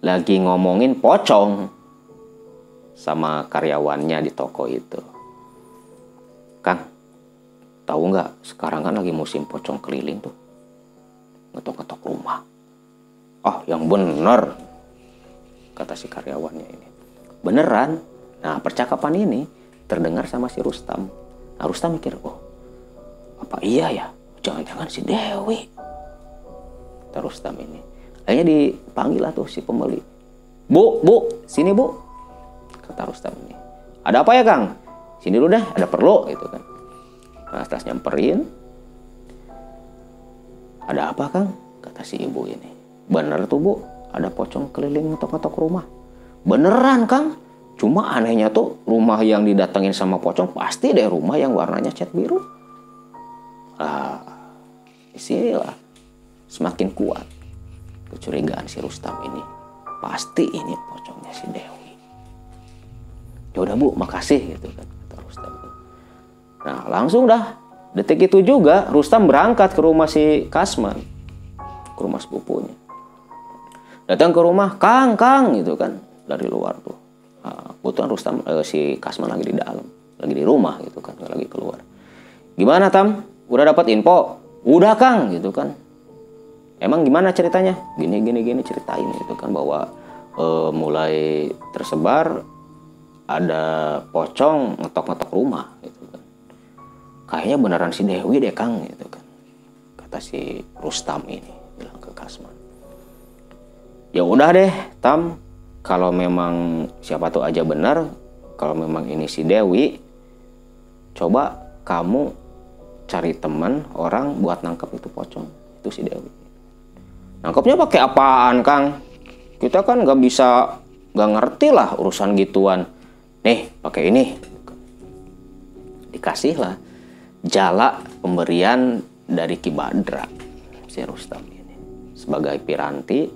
lagi ngomongin pocong sama karyawannya di toko itu. Kang, Tahu nggak, sekarang kan lagi musim pocong keliling tuh. Ngetok-ngetok rumah. Oh, yang bener, kata si karyawannya ini. Beneran. Nah, percakapan ini terdengar sama si Rustam. Rustam mikir, oh, apa iya ya? Jangan-jangan si Dewi. Kata Rustam ini. Akhirnya dipanggil lah tuh si pembeli. Bu, bu, sini bu. Kata Rustam ini. Ada apa ya Kang? Sini dulu deh, ada perlu gitu kan. Setelah nyamperin, ada apa kang? Kata si ibu ini. Bener tuh bu, ada pocong keliling ngetok-ngetok rumah. Beneran kang? Cuma anehnya tuh rumah yang didatengin sama pocong pasti deh rumah yang warnanya cat biru. Ah, isilah semakin kuat kecurigaan si Rustam ini. Pasti ini pocongnya si Dewi. Ya udah bu, makasih gitu kan kata Rustam. Nah langsung dah detik itu juga Rustam berangkat ke rumah si Kasman ke rumah sepupunya datang ke rumah Kang Kang gitu kan dari luar tuh nah, kebetulan Rustam eh, si Kasman lagi di dalam lagi di rumah gitu kan lagi keluar. Gimana Tam? Udah dapat info? Udah Kang gitu kan. Emang gimana ceritanya? Gini gini gini ceritain gitu kan bahwa eh, mulai tersebar ada pocong ngetok-ngetok rumah gitu kayaknya beneran si Dewi deh Kang gitu kan kata si Rustam ini bilang ke Kasman. Ya udah deh Tam kalau memang siapa tuh aja benar kalau memang ini si Dewi coba kamu cari teman orang buat nangkep itu pocong itu si Dewi. Nangkepnya pakai apaan Kang? Kita kan nggak bisa nggak ngerti lah urusan gituan. Nih pakai ini. Dikasih lah jala pemberian dari Kibadra si Rustam ini sebagai piranti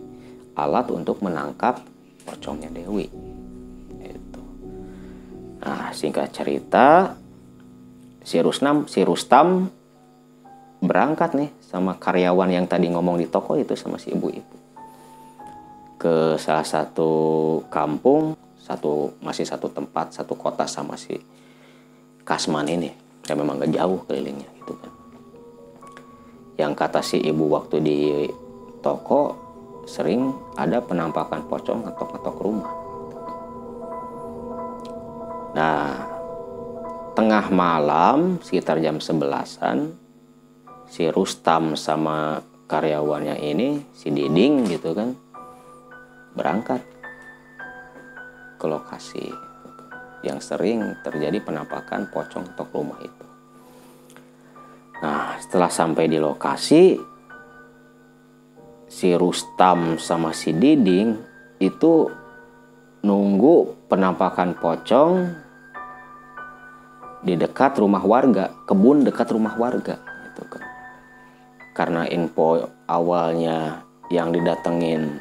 alat untuk menangkap pocongnya Dewi. Itu. Nah singkat cerita si Rustam si Rustam berangkat nih sama karyawan yang tadi ngomong di toko itu sama si ibu-ibu ke salah satu kampung satu masih satu tempat satu kota sama si Kasman ini ya memang gak jauh kelilingnya gitu kan yang kata si ibu waktu di toko sering ada penampakan pocong ngetok-ngetok rumah nah tengah malam sekitar jam sebelasan si Rustam sama karyawannya ini si Diding gitu kan berangkat ke lokasi yang sering terjadi penampakan pocong tok rumah itu. Nah, setelah sampai di lokasi, si Rustam sama si Diding itu nunggu penampakan pocong di dekat rumah warga, kebun dekat rumah warga gitu kan. Karena info awalnya yang didatengin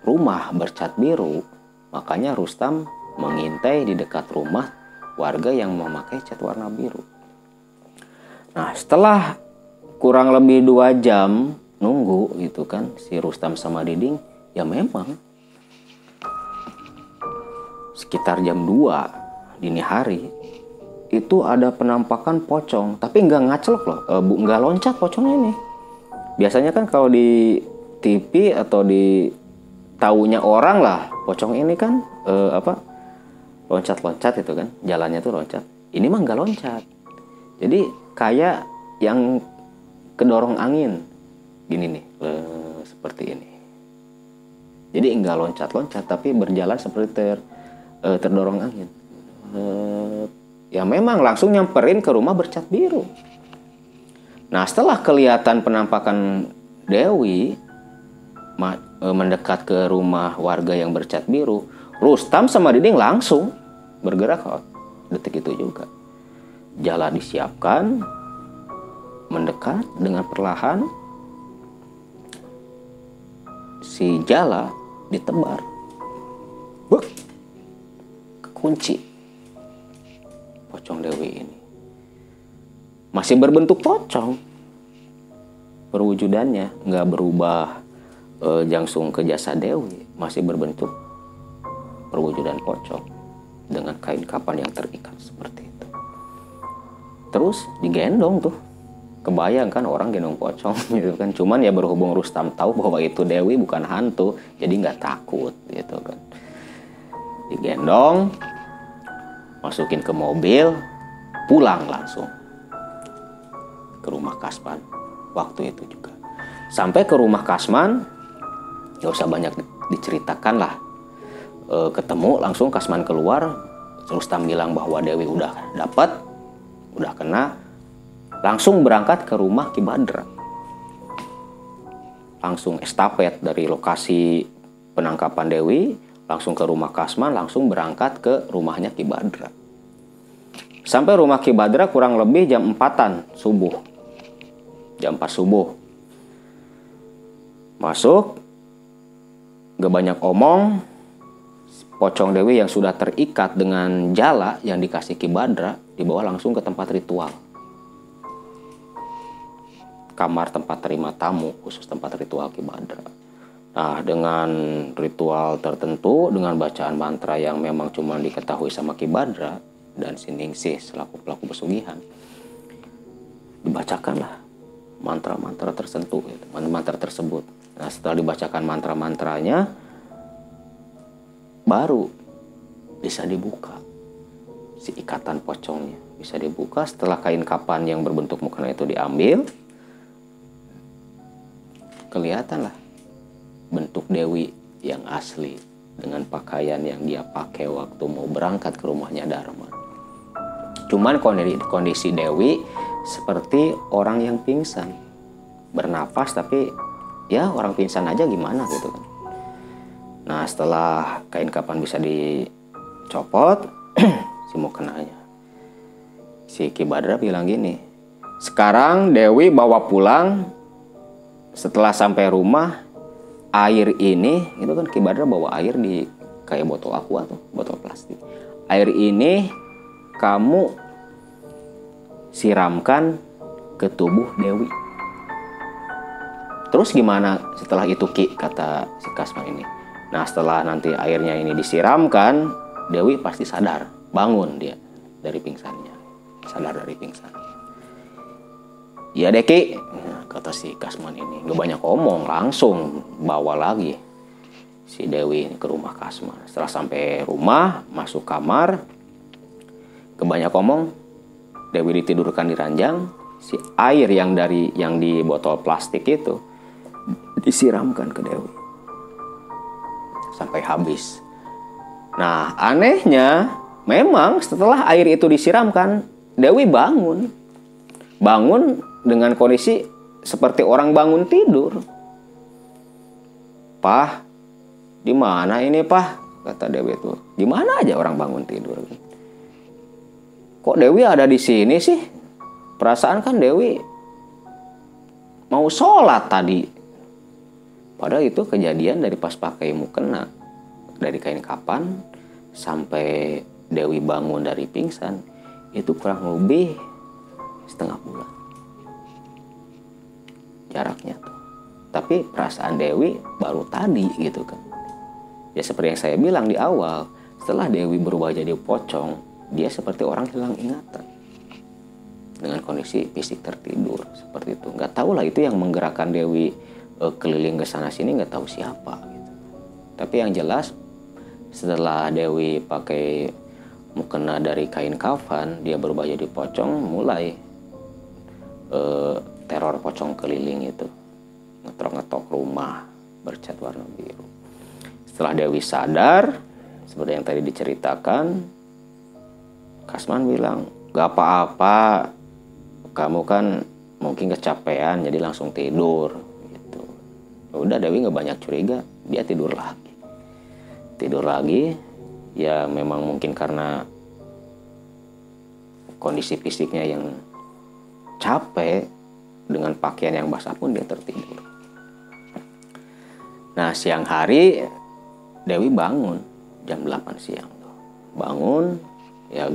rumah bercat biru, makanya Rustam mengintai di dekat rumah warga yang memakai cat warna biru. Nah setelah kurang lebih dua jam nunggu gitu kan si Rustam sama Diding ya memang. Sekitar jam 2 dini hari itu ada penampakan pocong tapi nggak ngacelok loh e, nggak loncat pocongnya ini. Biasanya kan kalau di TV atau di taunya orang lah pocong ini kan eh, apa loncat-loncat itu kan jalannya tuh loncat. Ini mah nggak loncat. Jadi kayak yang kedorong angin gini nih eh, seperti ini. Jadi nggak loncat-loncat tapi berjalan seperti ter eh, terdorong angin. Eh, ya memang langsung nyamperin ke rumah bercat biru. Nah setelah kelihatan penampakan Dewi ma- eh, mendekat ke rumah warga yang bercat biru Rustam sama Diding langsung bergerak kok detik itu juga. Jalan disiapkan mendekat dengan perlahan si jala ditebar. Buk. kunci pocong dewi ini. Masih berbentuk pocong. Perwujudannya nggak berubah eh, jangsung ke jasa dewi. Masih berbentuk perwujudan pocong dengan kain kapan yang terikat seperti itu. Terus digendong tuh kebayang kan orang gendong pocong gitu kan. Cuman ya berhubung Rustam tahu bahwa itu Dewi bukan hantu jadi nggak takut gitu kan. Digendong masukin ke mobil pulang langsung ke rumah Kasman. Waktu itu juga. Sampai ke rumah Kasman nggak usah banyak di- diceritakan lah. E, ketemu langsung Kasman keluar. Rustam bilang bahwa Dewi udah dapat udah kena langsung berangkat ke rumah Ki Badra. Langsung estafet dari lokasi penangkapan Dewi langsung ke rumah Kasman langsung berangkat ke rumahnya Ki Badra. Sampai rumah Ki Badra kurang lebih jam 4-an subuh. Jam 4 subuh. Masuk gak banyak omong pocong Dewi yang sudah terikat dengan jala yang dikasih Ki Badra dibawa langsung ke tempat ritual kamar tempat terima tamu khusus tempat ritual Ki Badra. Nah, dengan ritual tertentu, dengan bacaan mantra yang memang cuma diketahui sama Ki Badra dan Siningsih selaku pelaku pesugihan, dibacakanlah mantra-mantra tersentuh, gitu, mantra tersebut. Nah, setelah dibacakan mantra-mantranya, baru bisa dibuka si ikatan pocongnya bisa dibuka setelah kain kapan yang berbentuk mukena itu diambil kelihatan lah bentuk Dewi yang asli dengan pakaian yang dia pakai waktu mau berangkat ke rumahnya Dharma. Cuman kondisi, Dewi seperti orang yang pingsan, bernapas tapi ya orang pingsan aja gimana gitu kan. Nah setelah kain kapan bisa dicopot, si mukenanya, si Ki Badra bilang gini, sekarang Dewi bawa pulang setelah sampai rumah air ini itu kan Ki Badra bawa air di kayak botol aqua tuh botol plastik. Air ini kamu siramkan ke tubuh Dewi. Terus gimana setelah itu Ki? Kata si Kasman ini. Nah setelah nanti airnya ini disiramkan Dewi pasti sadar. Bangun dia dari pingsannya. Sadar dari pingsannya Iya Deki, kata si Kasman ini. Gak banyak omong, langsung bawa lagi si Dewi ini ke rumah Kasman. Setelah sampai rumah, masuk kamar, kebanyak omong, Dewi ditidurkan di ranjang, si air yang dari yang di botol plastik itu disiramkan ke Dewi sampai habis. Nah, anehnya memang setelah air itu disiramkan, Dewi bangun. Bangun dengan kondisi seperti orang bangun tidur. Pah, di mana ini pah? Kata Dewi itu. Di mana aja orang bangun tidur? Kok Dewi ada di sini sih? Perasaan kan Dewi mau sholat tadi. Padahal itu kejadian dari pas pakai mukena. Dari kain kapan sampai Dewi bangun dari pingsan. Itu kurang lebih setengah bulan jaraknya tuh. Tapi perasaan Dewi baru tadi gitu kan. Ya seperti yang saya bilang di awal, setelah Dewi berubah jadi pocong, dia seperti orang hilang ingatan. dengan kondisi fisik tertidur seperti itu nggak tahu lah itu yang menggerakkan Dewi uh, keliling ke sana sini nggak tahu siapa gitu. tapi yang jelas setelah Dewi pakai mukena dari kain kafan dia berubah jadi pocong mulai uh, teror pocong keliling itu. Ngetok-ngetok rumah bercat warna biru. Setelah Dewi sadar seperti yang tadi diceritakan Kasman bilang gak apa-apa. Kamu kan mungkin kecapean jadi langsung tidur gitu. Udah Dewi nggak banyak curiga. Dia tidur lagi. Tidur lagi ya memang mungkin karena kondisi fisiknya yang capek dengan pakaian yang basah pun dia tertidur. Nah siang hari Dewi bangun jam 8 siang bangun ya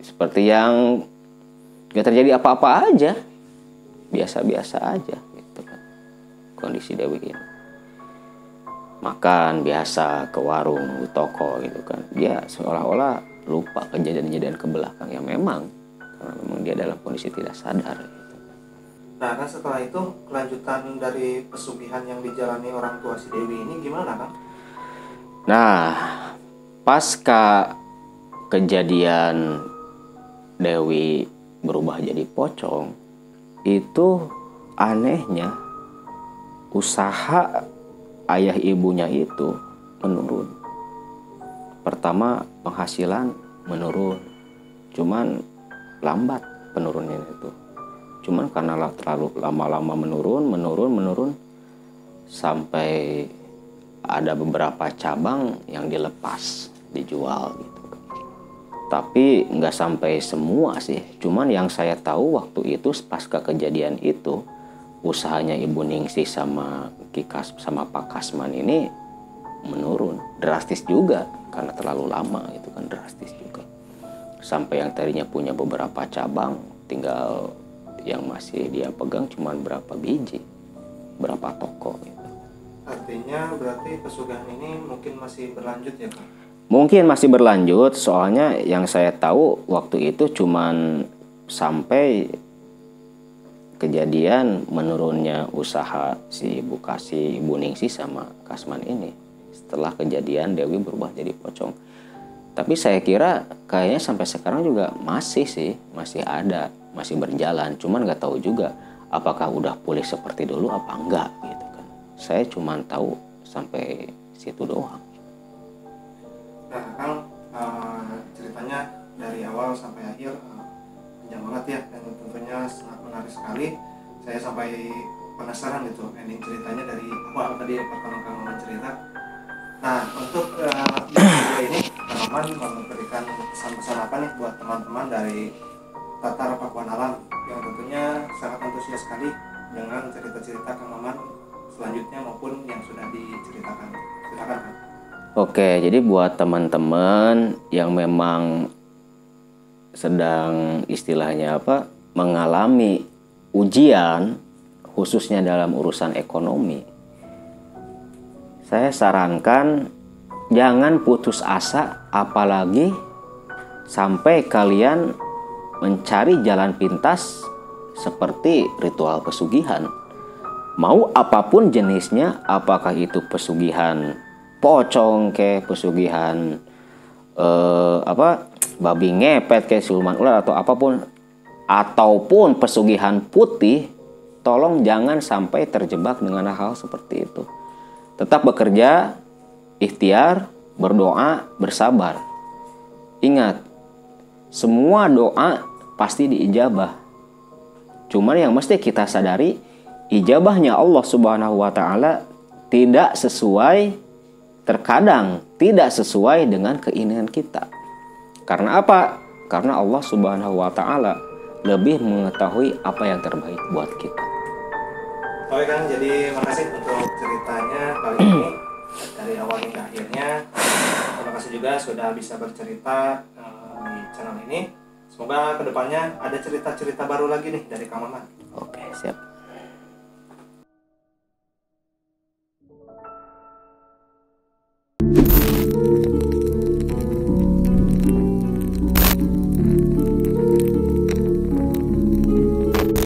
seperti yang gak terjadi apa-apa aja. Biasa-biasa aja gitu kan kondisi Dewi ini. Makan biasa ke warung di toko gitu kan. Dia seolah-olah lupa kejadian-kejadian ke belakang. Yang memang karena memang dia dalam kondisi tidak sadar. Nah kan setelah itu kelanjutan dari pesugihan yang dijalani orang tua si Dewi ini gimana kan nah pasca kejadian Dewi berubah jadi pocong itu anehnya usaha ayah ibunya itu menurun. Pertama penghasilan menurun cuman lambat penurunnya itu cuman karena terlalu lama-lama menurun menurun menurun sampai ada beberapa cabang yang dilepas dijual gitu. Tapi nggak sampai semua sih. Cuman yang saya tahu waktu itu pasca kejadian itu usahanya ibu Ningsi sama Kikas sama Pak Kasman ini menurun. Drastis juga karena terlalu lama itu kan drastis juga. Sampai yang tadinya punya beberapa cabang tinggal yang masih dia pegang cuman berapa biji berapa toko gitu. artinya berarti pesugihan ini mungkin masih berlanjut ya Kak? Mungkin masih berlanjut, soalnya yang saya tahu waktu itu cuman sampai kejadian menurunnya usaha si Ibu Kasih, Ibu Ningsi sama Kasman ini. Setelah kejadian Dewi berubah jadi pocong. Tapi saya kira kayaknya sampai sekarang juga masih sih, masih ada, masih berjalan. Cuman nggak tahu juga apakah udah pulih seperti dulu apa enggak gitu kan. Saya cuman tahu sampai situ doang. Nah, Kang, uh, ceritanya dari awal sampai akhir uh, panjang banget ya dan tentunya sangat menarik sekali. Saya sampai penasaran gitu ending ceritanya dari awal tadi pertama Kang Maman cerita. Nah, untuk uh, ini Maman memberikan pesan-pesan apa nih buat teman-teman dari Tatar Pakuan Alam yang tentunya sangat antusias sekali dengan cerita-cerita Kang Maman selanjutnya maupun yang sudah diceritakan. Silakan Kang. Oke, jadi buat teman-teman yang memang sedang istilahnya apa mengalami ujian khususnya dalam urusan ekonomi, saya sarankan jangan putus asa apalagi sampai kalian mencari jalan pintas seperti ritual pesugihan. Mau apa pun jenisnya, apakah itu pesugihan pocong ke pesugihan eh, apa babi ngepet ke siluman ular atau apa pun ataupun pesugihan putih tolong jangan sampai terjebak dengan hal seperti itu tetap bekerja ikhtiar berdoa bersabar ingat semua doa pasti diijabah cuman yang mesti kita sadari ijabahnya Allah Subhanahu wa taala tidak sesuai terkadang tidak sesuai dengan keinginan kita. Karena apa? Karena Allah Subhanahu wa taala lebih mengetahui apa yang terbaik buat kita. Oke Kang, jadi makasih untuk ceritanya kali ini dari awal hingga akhirnya. Terima kasih juga sudah bisa bercerita uh, di channel ini. Semoga ke depannya ada cerita-cerita baru lagi nih dari Kang Maman. Oke, siap. you